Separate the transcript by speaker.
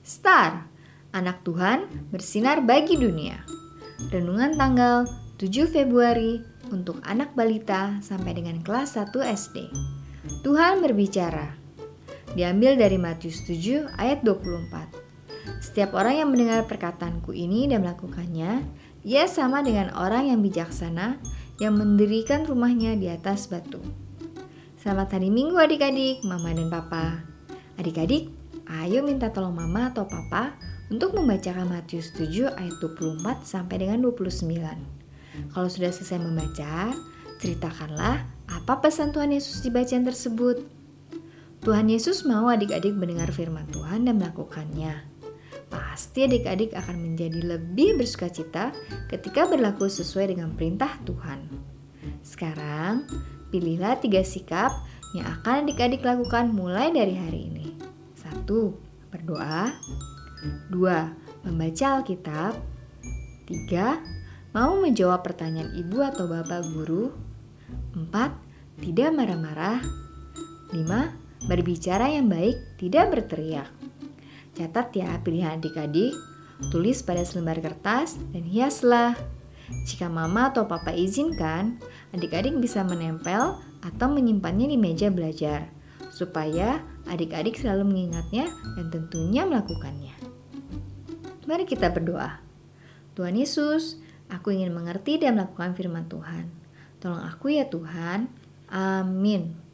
Speaker 1: Star, anak Tuhan bersinar bagi dunia. Renungan tanggal 7 Februari untuk anak balita sampai dengan kelas 1 SD. Tuhan berbicara. Diambil dari Matius 7 ayat 24. Setiap orang yang mendengar perkataanku ini dan melakukannya, ia sama dengan orang yang bijaksana yang mendirikan rumahnya di atas batu. Selamat hari Minggu adik-adik, mama dan papa. Adik-adik, ayo minta tolong mama atau papa untuk membacakan Matius 7 ayat 24 sampai dengan 29. Kalau sudah selesai membaca, ceritakanlah apa pesan Tuhan Yesus di bacaan tersebut. Tuhan Yesus mau adik-adik mendengar firman Tuhan dan melakukannya. Pasti adik-adik akan menjadi lebih bersuka cita ketika berlaku sesuai dengan perintah Tuhan. Sekarang, Pilihlah tiga sikap yang akan adik-adik lakukan mulai dari hari ini. Satu, berdoa. Dua, membaca Alkitab. Tiga, mau menjawab pertanyaan ibu atau bapak guru. Empat, tidak marah-marah. Lima, berbicara yang baik, tidak berteriak. Catat ya pilihan adik-adik, tulis pada selembar kertas dan hiaslah. Jika mama atau papa izinkan, adik-adik bisa menempel atau menyimpannya di meja belajar, supaya adik-adik selalu mengingatnya dan tentunya melakukannya. Mari kita berdoa. Tuhan Yesus, aku ingin mengerti dan melakukan firman Tuhan. Tolong aku ya Tuhan. Amin.